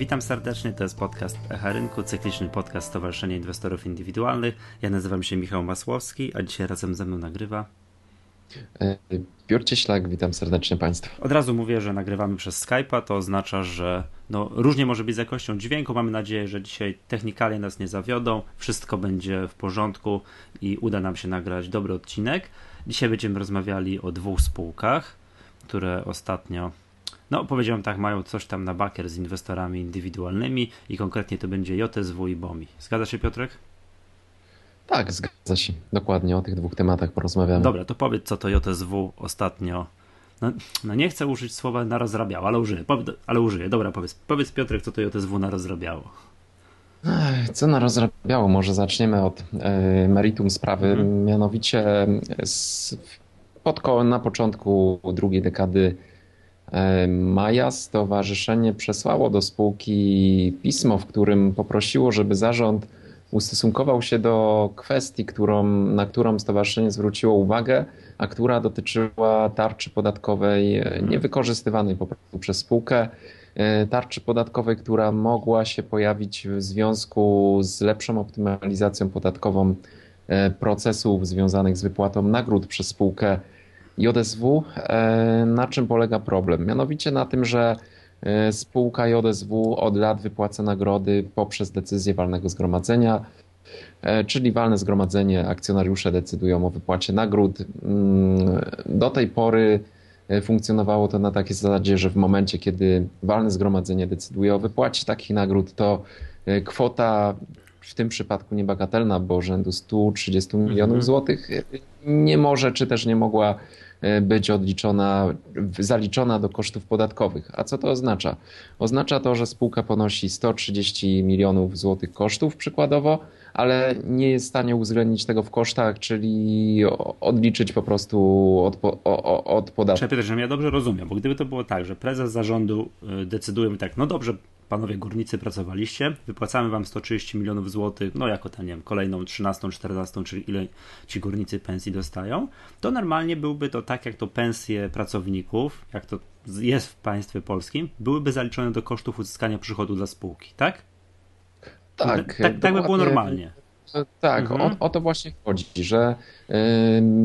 Witam serdecznie, to jest podcast Echa Rynku, cykliczny podcast Stowarzyszenia Inwestorów Indywidualnych. Ja nazywam się Michał Masłowski, a dzisiaj razem ze mną nagrywa Piotr Cieślak, witam serdecznie Państwa. Od razu mówię, że nagrywamy przez Skype'a, to oznacza, że no, różnie może być z jakością dźwięku. Mamy nadzieję, że dzisiaj technikalie nas nie zawiodą, wszystko będzie w porządku i uda nam się nagrać dobry odcinek. Dzisiaj będziemy rozmawiali o dwóch spółkach, które ostatnio no powiedziałem tak, mają coś tam na bakier z inwestorami indywidualnymi i konkretnie to będzie JSW i BOMI. Zgadza się Piotrek? Tak, zgadza się. Dokładnie o tych dwóch tematach porozmawiamy. Dobra, to powiedz, co to JSW ostatnio. No, no nie chcę użyć słowa narozrabiało, ale użyję. Ale użyję. Dobra, powiedz, powiedz Piotrek, co to JSW narozrabiało. Co narozrabiało? Może zaczniemy od e, meritum sprawy. Mhm. Mianowicie z, pod, na początku drugiej dekady e, maja stowarzyszenie przesłało do spółki pismo, w którym poprosiło, żeby zarząd ustosunkował się do kwestii, którą, na którą stowarzyszenie zwróciło uwagę, a która dotyczyła tarczy podatkowej e, niewykorzystywanej po prostu przez spółkę. E, tarczy podatkowej, która mogła się pojawić w związku z lepszą optymalizacją podatkową e, procesów związanych z wypłatą nagród przez spółkę JSW. Na czym polega problem? Mianowicie na tym, że E, spółka JSW od lat wypłaca nagrody poprzez decyzję walnego zgromadzenia, e, czyli walne zgromadzenie, akcjonariusze decydują o wypłacie nagród. Mm, do tej pory e, funkcjonowało to na takiej zasadzie, że w momencie, kiedy walne zgromadzenie decyduje o wypłacie takich nagród, to kwota w tym przypadku niebagatelna, bo rzędu 130 milionów mhm. złotych nie może czy też nie mogła E, być odliczona, zaliczona do kosztów podatkowych. A co to oznacza? Oznacza to, że spółka ponosi 130 milionów złotych kosztów przykładowo, ale nie jest w stanie uwzględnić tego w kosztach, czyli odliczyć po prostu od, od, od podatku. Przepraszam, ja dobrze rozumiem, bo gdyby to było tak, że prezes zarządu y, decyduje tak, no dobrze, panowie górnicy pracowaliście, wypłacamy wam 130 milionów złotych, no jako ten, nie wiem, kolejną 13, 14, czyli ile ci górnicy pensji dostają, to normalnie byłby to tak, jak to pensje pracowników, jak to jest w państwie polskim, byłyby zaliczone do kosztów uzyskania przychodu dla spółki, tak? Tak. Tak, tak by było normalnie. Tak, mhm. o, o, to właśnie chodzi, że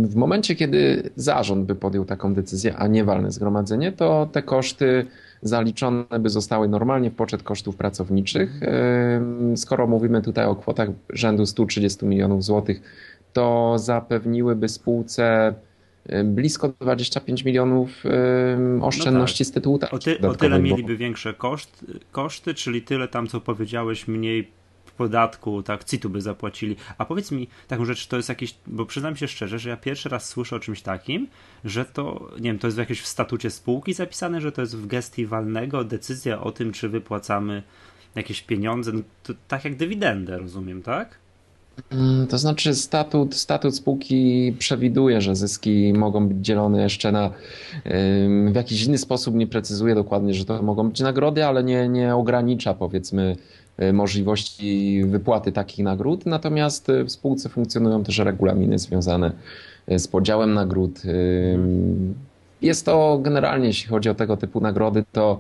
w momencie, kiedy zarząd by podjął taką decyzję, a nie walne zgromadzenie, to te koszty zaliczone by zostały normalnie w poczet kosztów pracowniczych. Skoro mówimy tutaj o kwotach rzędu 130 milionów złotych, to zapewniłyby spółce blisko 25 milionów oszczędności no tak. z tytułu tarczy. O, ty, o tyle mieliby większe koszt, koszty, czyli tyle tam, co powiedziałeś, mniej podatku, tak, CIT-u by zapłacili. A powiedz mi taką rzecz, to jest jakiś, bo przyznam się szczerze, że ja pierwszy raz słyszę o czymś takim, że to, nie wiem, to jest jakieś w statucie spółki zapisane, że to jest w gestii walnego decyzja o tym, czy wypłacamy jakieś pieniądze, no to tak jak dywidendę, rozumiem, tak? Mm, to znaczy statut, statut spółki przewiduje, że zyski mogą być dzielone jeszcze na w jakiś inny sposób, nie precyzuje dokładnie, że to mogą być nagrody, ale nie, nie ogranicza powiedzmy możliwości wypłaty takich nagród, natomiast w spółce funkcjonują też regulaminy związane e, z podziałem nagród. E, jest to generalnie, jeśli chodzi o tego typu nagrody, to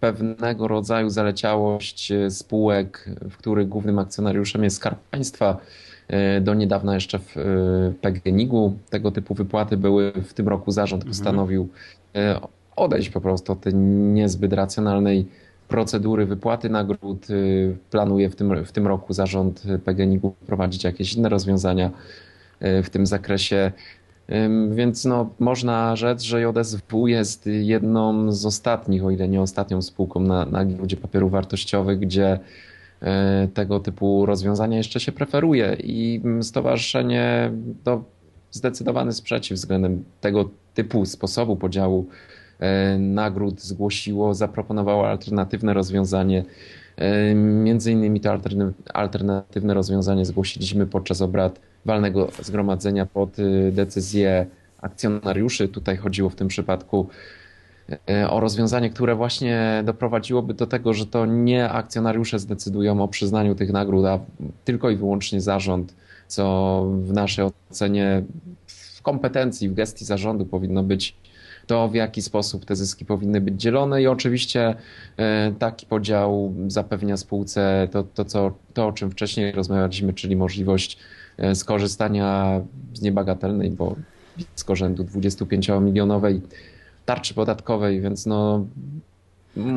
pewnego rodzaju zaleciałość spółek, w których głównym akcjonariuszem jest Skarb Państwa. Do niedawna jeszcze w PGNiG-u tego typu wypłaty były. W tym roku zarząd mhm. postanowił odejść po prostu od tej niezbyt racjonalnej procedury wypłaty nagród. Y, planuje w tym, w tym roku zarząd PGNiG-u wprowadzić jakieś inne rozwiązania y, w tym zakresie. Więc no, można rzec, że JSW jest jedną z ostatnich, o ile nie ostatnią spółką na, na giełdzie papierów wartościowych, gdzie y, tego typu rozwiązania jeszcze się preferuje i stowarzyszenie to zdecydowany sprzeciw względem tego typu sposobu podziału nagród zgłosiło, zaproponowało alternatywne rozwiązanie. E, między innymi to alternatywne rozwiązanie zgłosiliśmy podczas obrad walnego zgromadzenia pod e, decyzję akcjonariuszy. Tutaj chodziło w tym przypadku o rozwiązanie, które właśnie doprowadziłoby do tego, że to nie akcjonariusze zdecydują o przyznaniu tych nagród, a tylko i wyłącznie zarząd, co w naszej ocenie w kompetencji, w gestii zarządu powinno być to w jaki sposób te zyski powinny być dzielone i oczywiście taki podział zapewnia spółce to, to, co, to o czym wcześniej rozmawialiśmy, czyli możliwość skorzystania z niebagatelnej, bo blisko rzędu 25-milionowej tarczy podatkowej, więc no,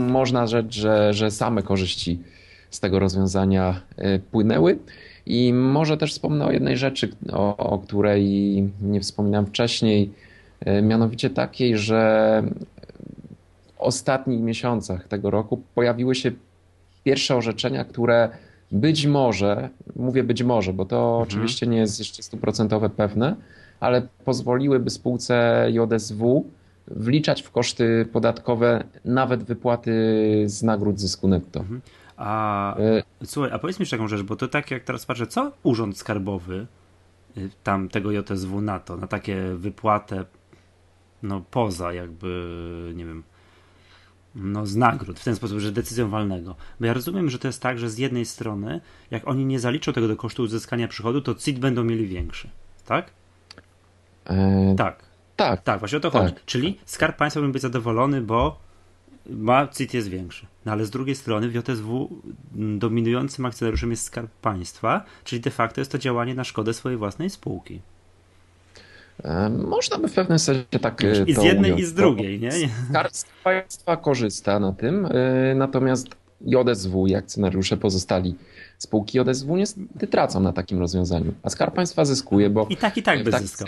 można rzec, że, że same korzyści z tego rozwiązania e, płynęły. I może też wspomnę o jednej rzeczy, o, o której nie wspominałem wcześniej, e, mianowicie takiej, że w ostatnich miesiącach tego roku pojawiły się pierwsze orzeczenia, które być może, mówię być może, bo to mhm. oczywiście nie jest jeszcze stuprocentowe pewne, ale pozwoliłyby spółce JSW wliczać w koszty podatkowe nawet wypłaty z nagród zysku netto. Mhm. A y słuchaj, a powiedz mi jeszcze taką rzecz, bo to tak jak teraz patrzę, co urząd skarbowy y, tam tego JSW na to, na takie wypłatę no poza jakby, nie wiem, no z nagród, w ten sposób, że decyzją walnego. Bo ja rozumiem, że to jest tak, że z jednej strony, jak oni nie zaliczą tego do kosztu uzyskania przychodu, to CIT będą mieli większy, tak? E... Tak. Tak. Tak, właśnie o to tak. chodzi. Czyli Skarb Państwa być zadowolony, bo ma CIT jest większy. No ale z drugiej strony w JSW dominującym akcjonariuszem jest Skarb Państwa, czyli de facto jest to działanie na szkodę swojej własnej spółki. E, można by w pewnym sensie tak I z jednej ująć. i z drugiej, nie? Skarb Państwa korzysta na tym, e, natomiast JSW i akcjonariusze pozostali spółki JSW niestety tracą na takim rozwiązaniu, a Skarb Państwa zyskuje, bo... I tak, i tak by zyskał.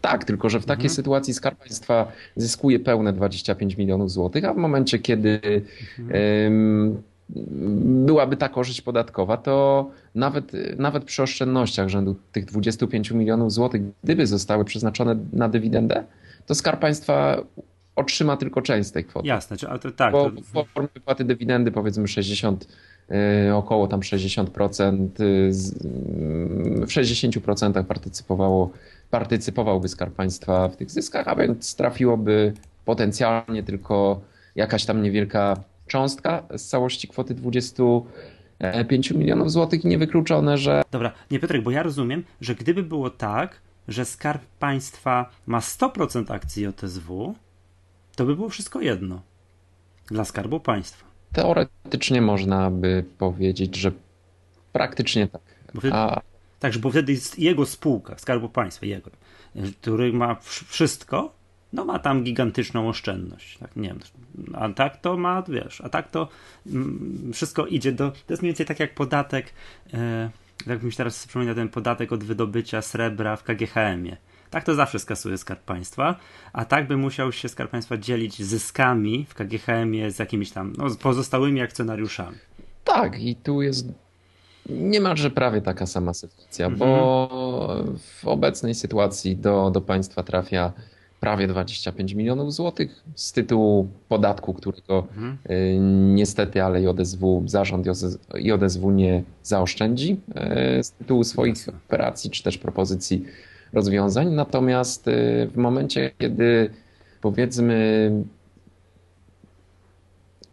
Tak, tylko że w takiej mhm. sytuacji Skarb Państwa zyskuje pełne 25 milionów złotych, a w momencie, kiedy mhm. Byłaby ta korzyść podatkowa, to nawet, nawet przy oszczędnościach rzędu tych 25 milionów złotych, gdyby zostały przeznaczone na dywidendę, to Skarb Państwa otrzyma tylko część z tej kwoty. Jasne, ale to tak. Bo w formie wypłaty dywidendy powiedzmy 60 Y, około tam 60%, y, w 60% partycypowało, partycypowałby Skarb Państwa w tych zyskach, a więc trafiłoby potencjalnie tylko jakaś tam niewielka cząstka z całości kwoty 25 milionów złotych i niewykluczone, że... Dobra, nie Piotrek, bo ja rozumiem, że gdyby było tak, że Skarb Państwa ma 100% akcji JSW, to by było wszystko jedno dla Skarbu Państwa. Teoretycznie można by powiedzieć, że praktycznie tak. Bo wtedy, A... Tak, bo wtedy jest jego spółka, Skarbu Państwa, jego, który ma wszystko, no ma tam gigantyczną oszczędność. Tak, nie wiem, a tak to ma, wiesz, a tak to mm, wszystko idzie do. To jest mniej więcej tak jak podatek, e, jak mi się teraz przypomina ten podatek od wydobycia srebra w KGHM-ie. Tak to zawsze skasuje Skarb Państwa, a tak by musiał się Skarb Państwa dzielić zyskami w KGHM-ie z jakimiś tam no, pozostałymi akcjonariuszami. Tak, i tu jest niemalże prawie taka sama sytuacja, mhm. bo w obecnej sytuacji do, do państwa trafia prawie 25 milionów złotych z tytułu podatku, którego mhm. Y, niestety, ale JSW, zarząd JSW nie zaoszczędzi y, z tytułu swoich operacji czy też propozycji rozwiązań. Natomiast y, w momencie, kiedy powiedzmy,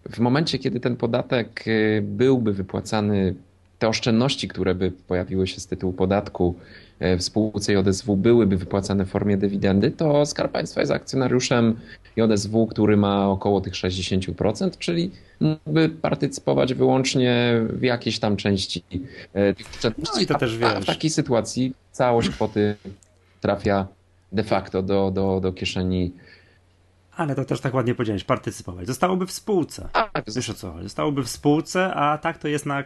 w momencie, kiedy ten podatek y, byłby wypłacany, te oszczędności, które by pojawiły się z tytułu podatku y, w spółce JSW byłyby wypłacane w formie dywidendy, to Skarb Państwa jest akcjonariuszem JSW, który ma około tych 60%, czyli mógłby partycypować wyłącznie w jakiejś tam części tych oszczędności. No i to też wiesz. A w takiej sytuacji całość kwoty trafia de facto do, do, do kieszeni. Ale to też tak ładnie powiedziałeś, partycypować. Zostałoby w spółce. Tak. Wiesz o co? Zostałoby w spółce, a tak to jest na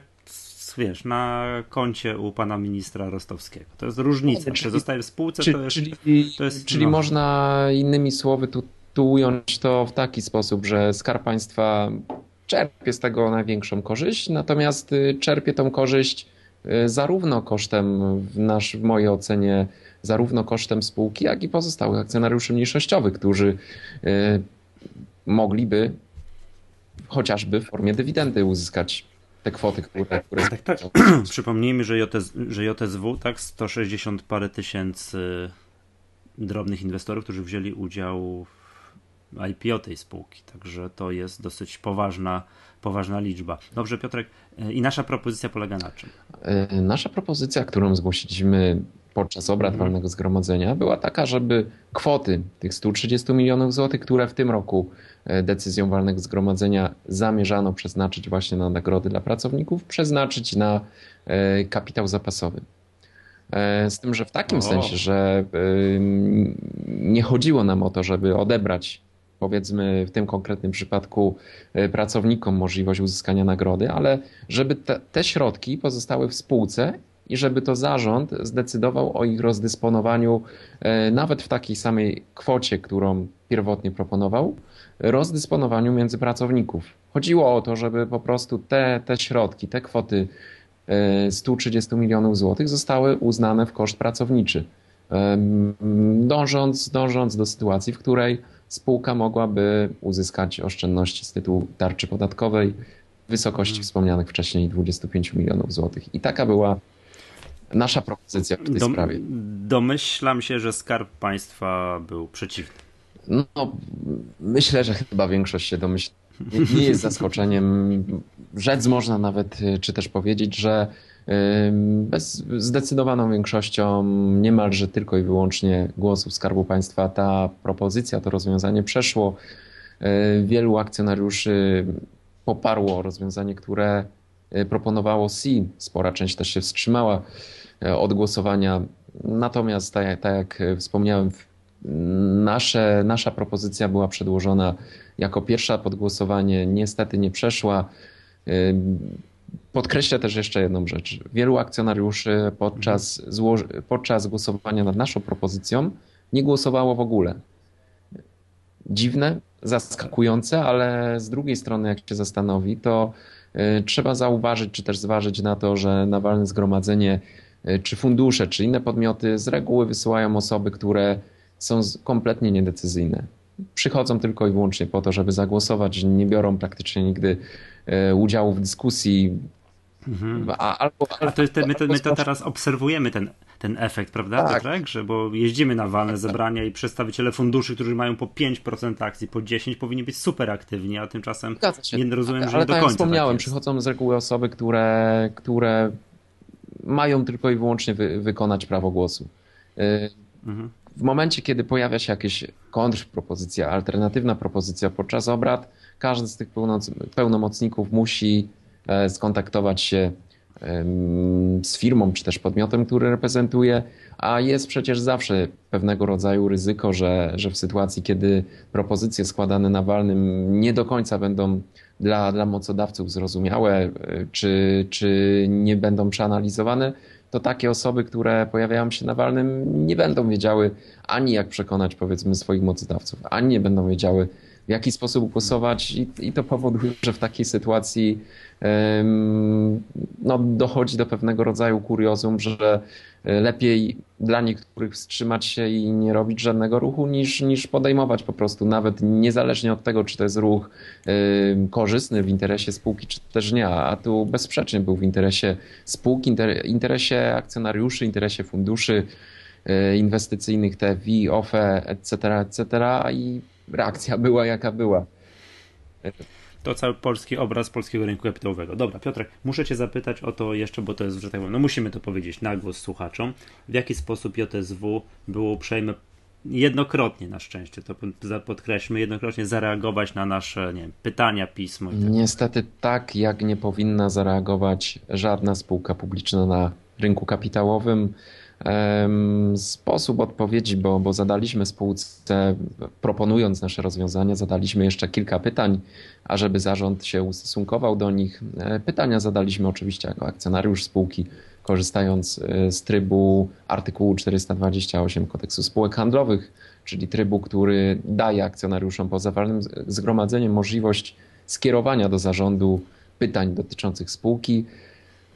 wiesz, na koncie u pana ministra Rostowskiego. To jest różnica. Czy zostaje w spółce, czyli, to jest... Czyli, to jest, czyli no. można innymi słowy tu, tu ująć to w taki sposób, że Skarb Państwa czerpie z tego największą korzyść, natomiast y, czerpie tą korzyść y, zarówno kosztem, w, nasz, w mojej ocenie, zarówno kosztem spółki, jak i pozostałych akcjonariuszy mniejszościowych, którzy e, mogliby chociażby w formie dywidendy uzyskać te kwoty, które... które tak, tak. Przypomnijmy, że, JS, że JSW, tak, 160 parę tysięcy drobnych inwestorów, którzy wzięli udział w IPO tej spółki, także to jest dosyć poważna, poważna liczba. Dobrze, Piotrek, e, i nasza propozycja polega na czym? E, nasza propozycja, którą zgłosiliśmy podczas obrad mhm. walnego zgromadzenia była taka, żeby kwoty tych 130 milionów złotych, które w tym roku e, decyzją walnego zgromadzenia zamierzano przeznaczyć właśnie na nagrody dla pracowników, przeznaczyć na e, kapitał zapasowy. E, z tym, że w takim o. sensie, że nie chodziło nam o to, żeby odebrać powiedzmy w tym konkretnym przypadku pracownikom możliwość uzyskania nagrody, ale żeby te, te środki pozostały w spółce i żeby to zarząd zdecydował o ich rozdysponowaniu e, nawet w takiej samej kwocie, którą pierwotnie proponował, rozdysponowaniu między pracowników. Chodziło o to, żeby po prostu te, te środki, te kwoty 130 e, milionów złotych zostały uznane w koszt pracowniczy. Dążąc, dążąc do sytuacji, w której spółka mogłaby uzyskać oszczędności z tytułu tarczy podatkowej w wysokości hmm. wspomnianych wcześniej 25 milionów złotych. I taka była nasza propozycja w tej Dom, sprawie. Domyślam się, że Skarb Państwa był przeciwny. No, myślę, że chyba większość się domyśla. Nie, jest zaskoczeniem. Rzec można nawet, czy też powiedzieć, że bez zdecydowaną większością, niemalże tylko i wyłącznie głosów Skarbu Państwa, ta propozycja, to rozwiązanie przeszło. Wielu akcjonariuszy poparło rozwiązanie, które proponowało C. Spora część też się wstrzymała. E, od głosowania. Natomiast, tak, tak jak wspomniałem, nasze, nasza propozycja była przedłożona jako pierwsza pod głosowanie. Niestety nie przeszła. E, podkreślę też jeszcze jedną rzecz. Wielu akcjonariuszy podczas, podczas głosowania nad naszą propozycją nie głosowało w ogóle. Dziwne, zaskakujące, ale z drugiej strony, jak się zastanowi, to e, trzeba zauważyć, czy też zważyć na to, że na walne zgromadzenie czy fundusze, czy inne podmioty z reguły wysyłają osoby, które są kompletnie niedecyzyjne. Przychodzą tylko i wyłącznie po to, żeby zagłosować, nie biorą praktycznie nigdy e, udziału w dyskusji. Mhm. A, albo, A to jest te, my, to, my to teraz obserwujemy ten, ten efekt, prawda? Tak. tak? Że, bo jeździmy na walne zebrania i przedstawiciele funduszy, którzy mają po 5% akcji, po 10% powinni być super aktywni, a tymczasem nie rozumiem, że Ale nie do tak końca. Jak wspomniałem, tak przychodzą z reguły osoby, które, które mają tylko i wyłącznie wy, wykonać prawo głosu. Y, mhm. W momencie, kiedy pojawia się jakaś kontrpropozycja, alternatywna propozycja podczas obrad, każdy z tych pełnomocników musi e, skontaktować się z firmą czy też podmiotem, który reprezentuje, a jest przecież zawsze pewnego rodzaju ryzyko, że, że w sytuacji, kiedy propozycje składane na walnym nie do końca będą dla, dla mocodawców zrozumiałe, czy, czy nie będą przeanalizowane, to takie osoby, które pojawiają się na walnym, nie będą wiedziały ani jak przekonać powiedzmy swoich mocodawców, ani nie będą wiedziały w jaki sposób głosować i, i to powoduje, że w takiej sytuacji no, dochodzi do pewnego rodzaju kuriozum, że lepiej dla niektórych wstrzymać się i nie robić żadnego ruchu, niż, niż podejmować po prostu, nawet niezależnie od tego, czy to jest ruch korzystny w interesie spółki, czy też nie, a tu bezsprzecznie był w interesie spółki, interesie akcjonariuszy, interesie funduszy e, inwestycyjnych, TFI, OFE, etc., etc. i reakcja była jaka była to cały polski obraz polskiego rynku kapitałowego. Dobra, Piotrek, muszę Cię zapytać o to jeszcze, bo to jest, że tak powiem, no musimy to powiedzieć na głos słuchaczom, w jaki sposób JSW było uprzejme jednokrotnie na szczęście, to podkreślmy, jednokrotnie zareagować na nasze nie wiem, pytania, pismo. Tak. Niestety tak, jak nie powinna zareagować żadna spółka publiczna na rynku kapitałowym sposób odpowiedzi, bo, bo zadaliśmy spółce, proponując nasze rozwiązania, zadaliśmy jeszcze kilka pytań, ażeby zarząd się ustosunkował do nich. E, pytania zadaliśmy oczywiście jako akcjonariusz spółki, korzystając e, z trybu artykułu 428 kodeksu spółek handlowych, czyli trybu, który daje akcjonariuszom poza walnym zgromadzeniem możliwość skierowania do zarządu pytań dotyczących spółki.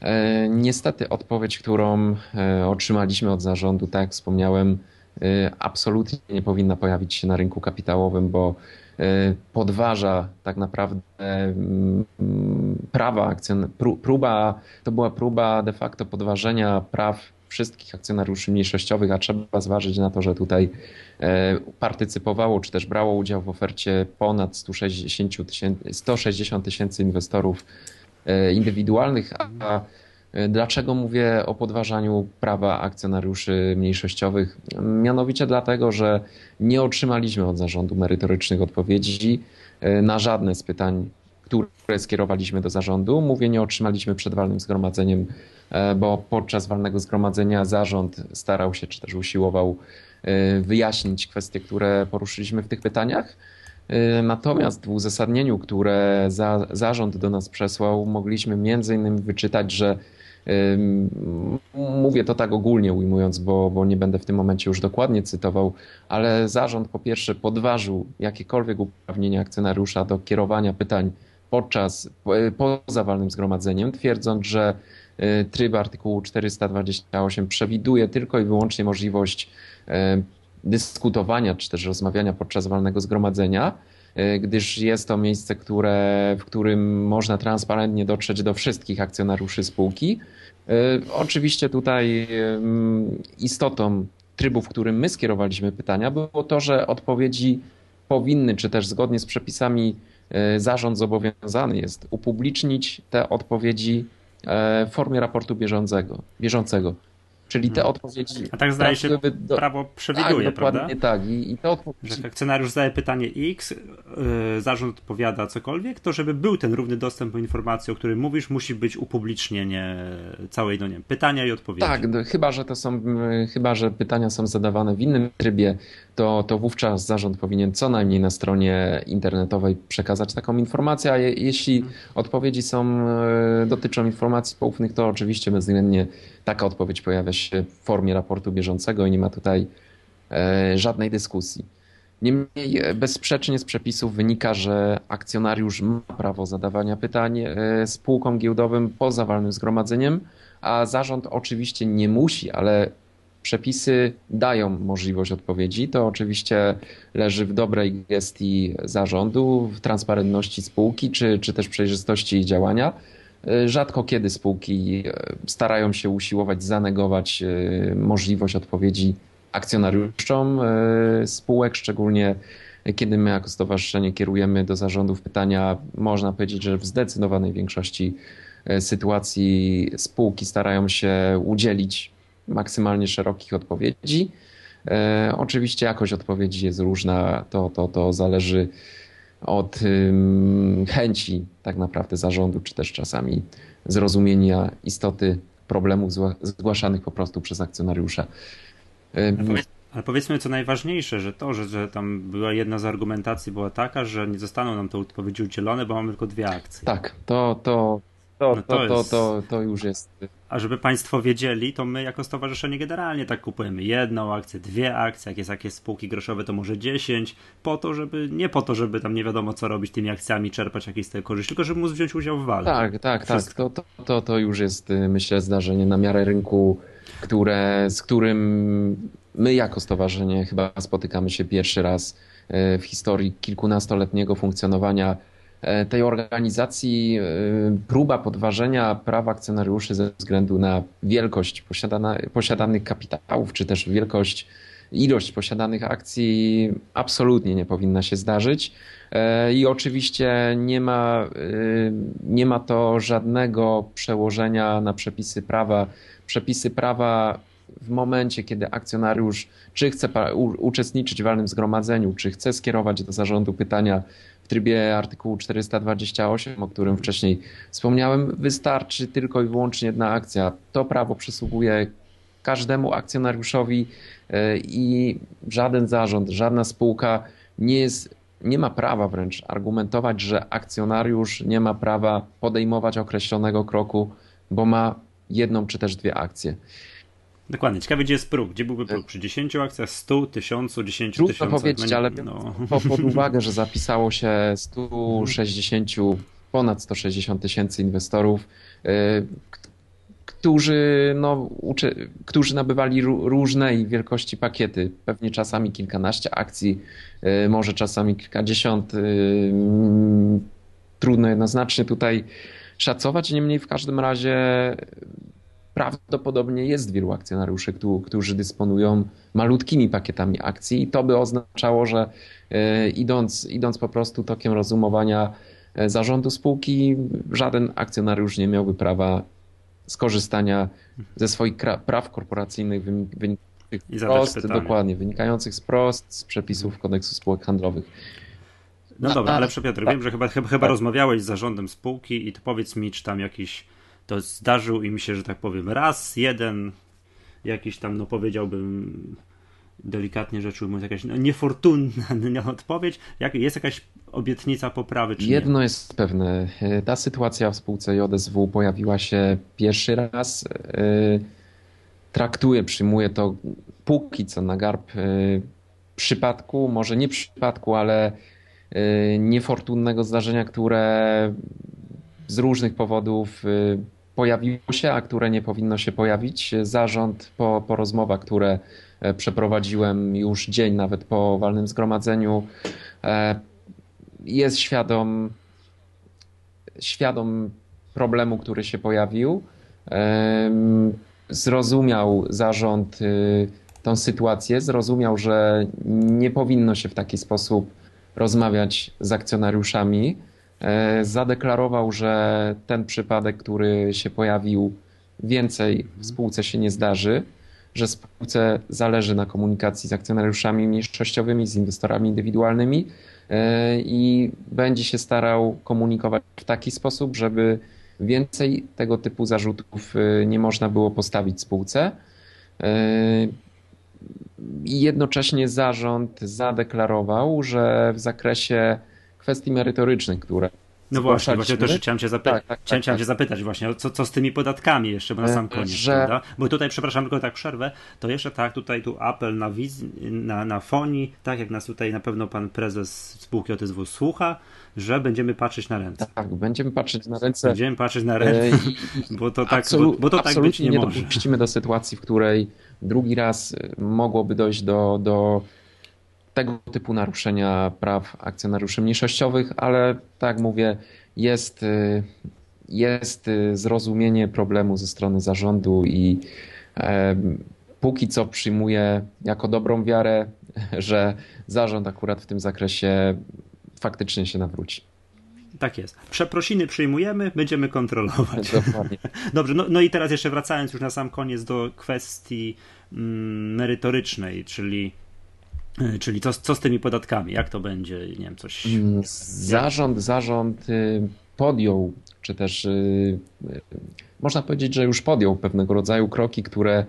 E, niestety odpowiedź, którą e, otrzymaliśmy od zarządu, tak jak wspomniałem, e, absolutnie nie powinna pojawić się na rynku kapitałowym, bo podważa tak naprawdę mm, prawa akcjon... próba, to była próba de facto podważenia praw wszystkich akcjonariuszy mniejszościowych, a trzeba zważyć na to, że tutaj partycypowało czy też brało udział w ofercie ponad 160 tysięcy, 160 tysięcy inwestorów indywidualnych, a Dlaczego mówię o podważaniu prawa akcjonariuszy mniejszościowych? Mianowicie dlatego, że nie otrzymaliśmy od zarządu merytorycznych odpowiedzi na żadne z pytań, które skierowaliśmy do zarządu. Mówię, nie otrzymaliśmy przed walnym zgromadzeniem, bo podczas walnego zgromadzenia zarząd starał się, czy też usiłował wyjaśnić kwestie, które poruszyliśmy w tych pytaniach. Natomiast w uzasadnieniu, które za, zarząd do nas przesłał, mogliśmy między innymi wyczytać, że Mówię to tak ogólnie ujmując, bo, bo nie będę w tym momencie już dokładnie cytował, ale zarząd po pierwsze podważył jakiekolwiek uprawnienia akcjonariusza do kierowania pytań podczas, poza walnym zgromadzeniem, twierdząc, że y, tryb artykułu 428 przewiduje tylko i wyłącznie możliwość y, dyskutowania czy też rozmawiania podczas walnego zgromadzenia, y, gdyż jest to miejsce, które, w którym można transparentnie dotrzeć do wszystkich akcjonariuszy spółki. Oczywiście tutaj istotą trybu, w którym my skierowaliśmy pytania, było to, że odpowiedzi powinny, czy też zgodnie z przepisami E, zarząd zobowiązany jest upublicznić te odpowiedzi e, w formie raportu bieżącego. bieżącego. Czyli te hmm. odpowiedzi. A tak zdaje się, do... prawo przewiduje, tak, prawda? Dokładnie tak. I, i te odpowiedzi... Że akcjonariusz zadaje pytanie X, yy, zarząd odpowiada cokolwiek, to żeby był ten równy dostęp do informacji, o której mówisz, musi być upublicznienie całej, no nie pytania i odpowiedzi. Tak, no, chyba, że to są, chyba, że pytania są zadawane w innym trybie, to, to wówczas zarząd powinien co najmniej na stronie internetowej przekazać taką informację, a je, jeśli odpowiedzi są, yy, dotyczą informacji poufnych, to oczywiście bezwzględnie taka odpowiedź pojawia się w formie raportu bieżącego i nie ma tutaj e, żadnej dyskusji. Niemniej e, bezsprzecznie z przepisów wynika, że akcjonariusz ma prawo zadawania pytań e, spółkom giełdowym poza walnym zgromadzeniem, a zarząd oczywiście nie musi, ale przepisy dają możliwość odpowiedzi. To oczywiście leży w dobrej gestii zarządu, w transparentności spółki czy, czy też przejrzystości działania. E, rzadko kiedy spółki e, starają się usiłować zanegować e, możliwość odpowiedzi akcjonariuszom spółek, szczególnie kiedy my jako stowarzyszenie kierujemy do zarządów pytania, można powiedzieć, że w zdecydowanej większości sytuacji spółki starają się udzielić maksymalnie szerokich odpowiedzi. Oczywiście jakość odpowiedzi jest różna, to, to, to zależy od chęci tak naprawdę zarządu, czy też czasami zrozumienia istoty problemów zgłaszanych po prostu przez akcjonariusza. Ale powiedzmy co najważniejsze, że to, że, że tam była jedna z argumentacji była taka, że nie zostaną nam te odpowiedzi udzielone, bo mamy tylko dwie akcje. Tak, to, to, to, no to, to, jest... to, to, już jest. A żeby Państwo wiedzieli, to my jako stowarzyszenie generalnie tak kupujemy jedną akcję, dwie akcje, jak jest jakieś spółki groszowe, to może dziesięć, po to, żeby, nie po to, żeby tam nie wiadomo co robić tymi akcjami, czerpać jakieś z korzyść, tylko żeby móc wziąć udział w walce. Tak, tak, tak. To, to, to, to już jest, y, myślę, zdarzenie na miarę rynku, które, z którym my jako stowarzyszenie chyba spotykamy się pierwszy raz y, w historii kilkunastoletniego funkcjonowania tej organizacji e, próba podważenia praw akcjonariuszy ze względu na wielkość posiadanych kapitałów, czy też wielkość, ilość posiadanych akcji absolutnie nie powinna się zdarzyć. E, I oczywiście nie ma, nie ma to żadnego przełożenia na przepisy prawa. Przepisy prawa w momencie, kiedy akcjonariusz czy chce uczestniczyć w walnym zgromadzeniu, czy chce skierować do zarządu pytania w trybie artykułu 428, o którym wcześniej wspomniałem, wystarczy tylko i wyłącznie jedna akcja. To prawo przysługuje każdemu akcjonariuszowi e, i żaden zarząd, żadna spółka nie jest nie ma prawa wręcz argumentować, że akcjonariusz nie ma prawa podejmować określonego kroku, bo ma jedną czy też dwie akcje. Dokładnie. Ciekawe, gdzie jest próg. Gdzie byłby próg? Przy 10 akcjach, 100, 1000, 10 tysięcy? Trudno powiedzieć, no, ale no. pod uwagę, że zapisało się 160, ponad 160 tysięcy inwestorów, y, którzy, no, uczy, którzy nabywali różnej wielkości pakiety, pewnie czasami kilkanaście akcji, y, może czasami kilkadziesiąt. Y, trudno jednoznacznie tutaj szacować, niemniej w każdym razie prawdopodobnie jest wielu akcjonariuszy, którzy dysponują malutkimi pakietami akcji i to by oznaczało, że e, idąc, idąc po prostu tokiem rozumowania e, zarządu spółki, żaden akcjonariusz nie miałby prawa skorzystania ze swoich praw korporacyjnych wynikających z prost, dokładnie, wynikających z prost z przepisów kodeksu spółek handlowych. No, no dobra, ale Piotr, wiem, że chyba, chyba, chyba tak. rozmawiałeś z zarządem spółki i to powiedz mi, czy tam jakiś to zdarzył im się, że tak powiem, raz, jeden, jakiś tam, no powiedziałbym, delikatnie rzecz ujmując, jakaś no, niefortunna odpowiedź. Jak, jest jakaś obietnica poprawy, czy Jedno nie? jest pewne. Ta sytuacja w spółce JSW pojawiła się pierwszy raz. E, traktuję, przyjmuję to póki co na garb e, przypadku, może nie przypadku, ale e, niefortunnego zdarzenia, które z różnych powodów pojawiło się, a które nie powinno się pojawić. Zarząd po, po rozmowach, które e, przeprowadziłem już dzień nawet po walnym zgromadzeniu, e, jest świadom, świadom problemu, który się pojawił. Zrozumiał zarząd y, tą sytuację, zrozumiał, że nie powinno się w taki sposób rozmawiać z akcjonariuszami zadeklarował, że ten przypadek, który się pojawił, więcej w spółce się nie zdarzy, że spółce zależy na komunikacji z akcjonariuszami mniejszościowymi, z inwestorami indywidualnymi e, i będzie się starał komunikować w taki sposób, żeby więcej tego typu zarzutów e, nie można było postawić spółce. I jednocześnie zarząd zadeklarował, że w zakresie kwestii merytorycznych, które no właśnie, właśnie to chciałem cię, zapy- tak, tak, chciałem, tak, cię zapytać właśnie, co, co z tymi podatkami jeszcze, bo na sam koniec, że... prawda? Bo tutaj, przepraszam, tylko tak przerwę, to jeszcze tak, tutaj tu apel na, wiz- na, na fonii, tak jak nas tutaj na pewno pan prezes spółki OTSW słucha, że będziemy patrzeć na ręce. Tak, będziemy patrzeć na ręce. Będziemy patrzeć na ręce, bo to tak, Absolu- bo, bo to tak być nie, nie może. dopuścimy do sytuacji, w której drugi raz mogłoby dojść do, do tego typu naruszenia praw akcjonariuszy mniejszościowych, ale tak mówię, jest, y, jest y, zrozumienie problemu ze strony zarządu i póki co przyjmuję jako dobrą wiarę, że zarząd akurat w tym zakresie faktycznie się nawróci. Tak jest. Przeprosiny przyjmujemy, będziemy kontrolować. Dokładnie. Dobrze, no, no i teraz jeszcze wracając już na sam koniec do kwestii mm, merytorycznej, czyli E, czyli co, co z tymi podatkami? Jak to będzie? Nie wiem, coś. Mm, zarząd, zarząd y, podjął, czy też y, y, można powiedzieć, że już podjął pewnego rodzaju kroki, które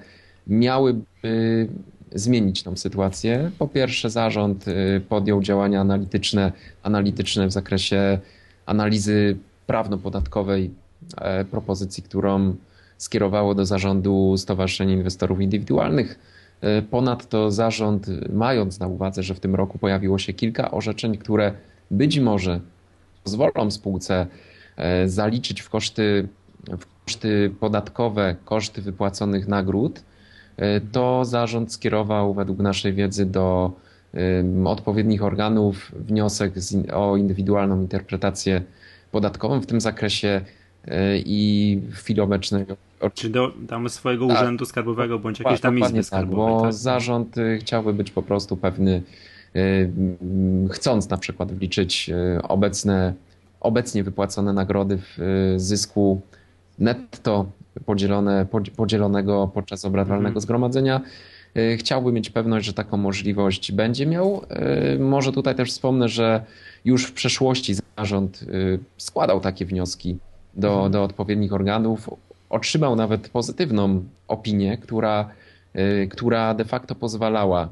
miałyby zmienić tą sytuację. Po pierwsze, zarząd podjął działania analityczne, analityczne w zakresie analizy prawno-podatkowej e, propozycji, którą skierowało do zarządu Stowarzyszenie Inwestorów Indywidualnych E, ponadto zarząd, mając na uwadze, że w tym roku pojawiło się kilka orzeczeń, które być może pozwolą spółce e, zaliczyć w koszty, w koszty podatkowe koszty wypłaconych nagród, e, to zarząd skierował według naszej wiedzy do odpowiednich organów wniosek o indywidualną interpretację podatkową w tym zakresie i w chwili obecnej czy do tam swojego tak. urzędu skarbowego bądź jakieś tam izby tak, skarbowej. Bo tak? zarząd y, chciałby być po prostu pewny, y, chcąc na przykład wliczyć y, obecne, obecnie wypłacone nagrody w zysku netto podzielone, podzielonego podczas obrad walnego mhm. zgromadzenia, chciałby mieć pewność, że taką możliwość będzie miał. Może tutaj też wspomnę, że już w przeszłości zarząd składał takie wnioski do, mhm. do odpowiednich organów otrzymał nawet pozytywną opinię, która, y, która de facto pozwalała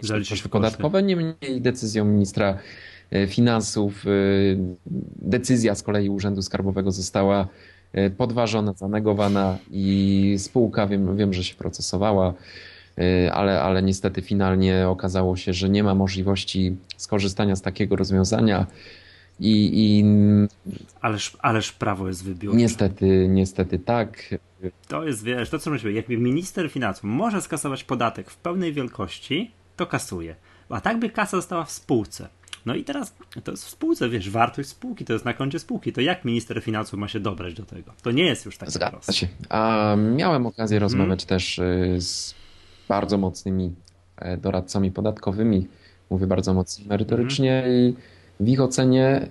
zaliczyć koszty podatkowe. Niemniej decyzją ministra y, finansów y, decyzja z kolei Urzędu Skarbowego została podważona, zanegowana i spółka, wiem, wiem że się procesowała, ale, ale niestety finalnie okazało się, że nie ma możliwości skorzystania z takiego rozwiązania. I, i... Ależ, ależ prawo jest wybiórcze. Niestety, niestety tak. To jest, wiesz, to co myślę, jak minister finansów może skasować podatek w pełnej wielkości, to kasuje. A tak by kasa została w spółce. No i teraz to jest w spółce, wiesz, wartość spółki, to jest na koncie spółki. To jak minister finansów ma się dobrać do tego? To nie jest już tak proste. Się. A miałem okazję rozmawiać hmm. też y, z bardzo mocnymi e, doradcami podatkowymi. Mówię bardzo mocno merytorycznie hmm. i w ich ocenie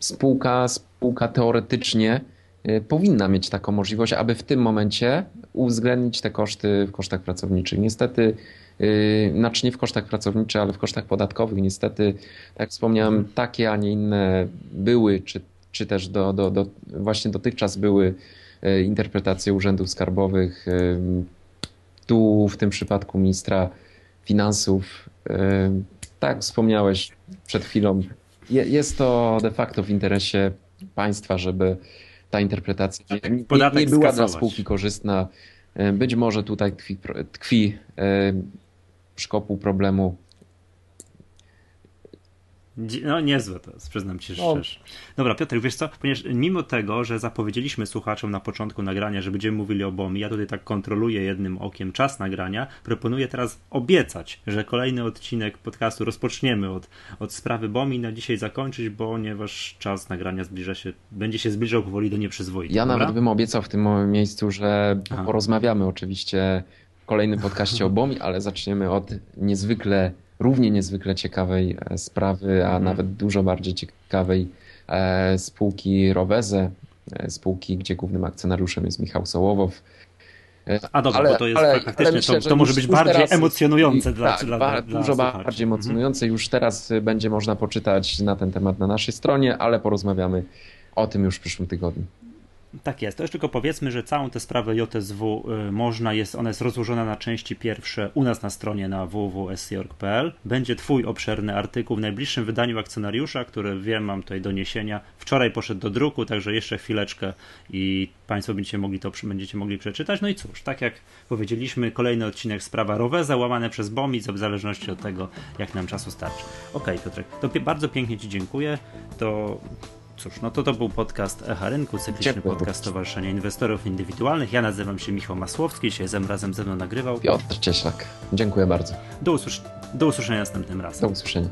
spółka, spółka teoretycznie y, powinna mieć taką możliwość, aby w tym momencie uwzględnić te koszty w kosztach pracowniczych. Niestety, y, znaczy nie w kosztach pracowniczych, ale w kosztach podatkowych, niestety, tak wspomniałem, takie, a nie inne były, czy, czy też do, do, do, właśnie dotychczas były interpretacje urzędów skarbowych. Tu w tym przypadku ministra finansów, tak wspomniałeś przed chwilą, jest to de facto w interesie państwa, żeby ta interpretacja nie, nie, nie była dla spółki korzystna. E, być może tutaj tkwi, tkwi e, szkopuł problemu no niezłe to jest, przyznam ci no. szczerze. Dobra, Piotr, wiesz co, ponieważ mimo tego, że zapowiedzieliśmy słuchaczom na początku nagrania, że będziemy mówili o BOMI, ja tutaj tak kontroluję jednym okiem czas nagrania, proponuję teraz obiecać, że kolejny odcinek podcastu rozpoczniemy od, od sprawy BOMI, na dzisiaj zakończyć, ponieważ czas nagrania zbliża się, będzie się zbliżał powoli do nieprzyzwoitych. Ja dobra? nawet bym obiecał w tym miejscu, że Aha. porozmawiamy oczywiście w kolejnym podcaście o BOMI, ale zaczniemy od niezwykle równie niezwykle ciekawej e, sprawy, a mhm. nawet dużo bardziej ciekawej e, spółki Roweze, e, spółki, gdzie głównym akcjonariuszem jest Michał Sołowow. A dobra, ale, bo to jest ale, faktycznie, ale myślę, to, to może być bardziej teraz, emocjonujące dla, tak, dla, dla Dużo słuchaczy. bardziej mhm. emocjonujące. Już teraz będzie można poczytać na ten temat na naszej stronie, ale porozmawiamy o tym już w przyszłym tygodniu. Tak jest. To już tylko powiedzmy, że całą tę sprawę JSW y, można, jest, ona jest rozłożona na części pierwsze u nas na stronie na www.scorg.pl. Będzie twój obszerny artykuł w najbliższym wydaniu akcjonariusza, który wiem, mam tutaj doniesienia. Wczoraj poszedł do druku, także jeszcze chwileczkę i Państwo będziecie mogli to będziecie mogli przeczytać. No i cóż, tak jak powiedzieliśmy, kolejny odcinek sprawa Roweza, łamane przez Bomic, w zależności od tego, jak nam czasu starczy. Okej, okay, Piotrek, to bardzo pięknie Ci dziękuję. To Cóż, no to to był podcast Echa Rynku, cykliczny podcast Stowarzyszenia Inwestorów Indywidualnych. Ja nazywam się Michał Masłowski, dzisiaj ze razem ze mną nagrywał. Piotr Cieślak. Dziękuję bardzo. Do, usłysz do usłyszenia następnym razem. Do usłyszenia.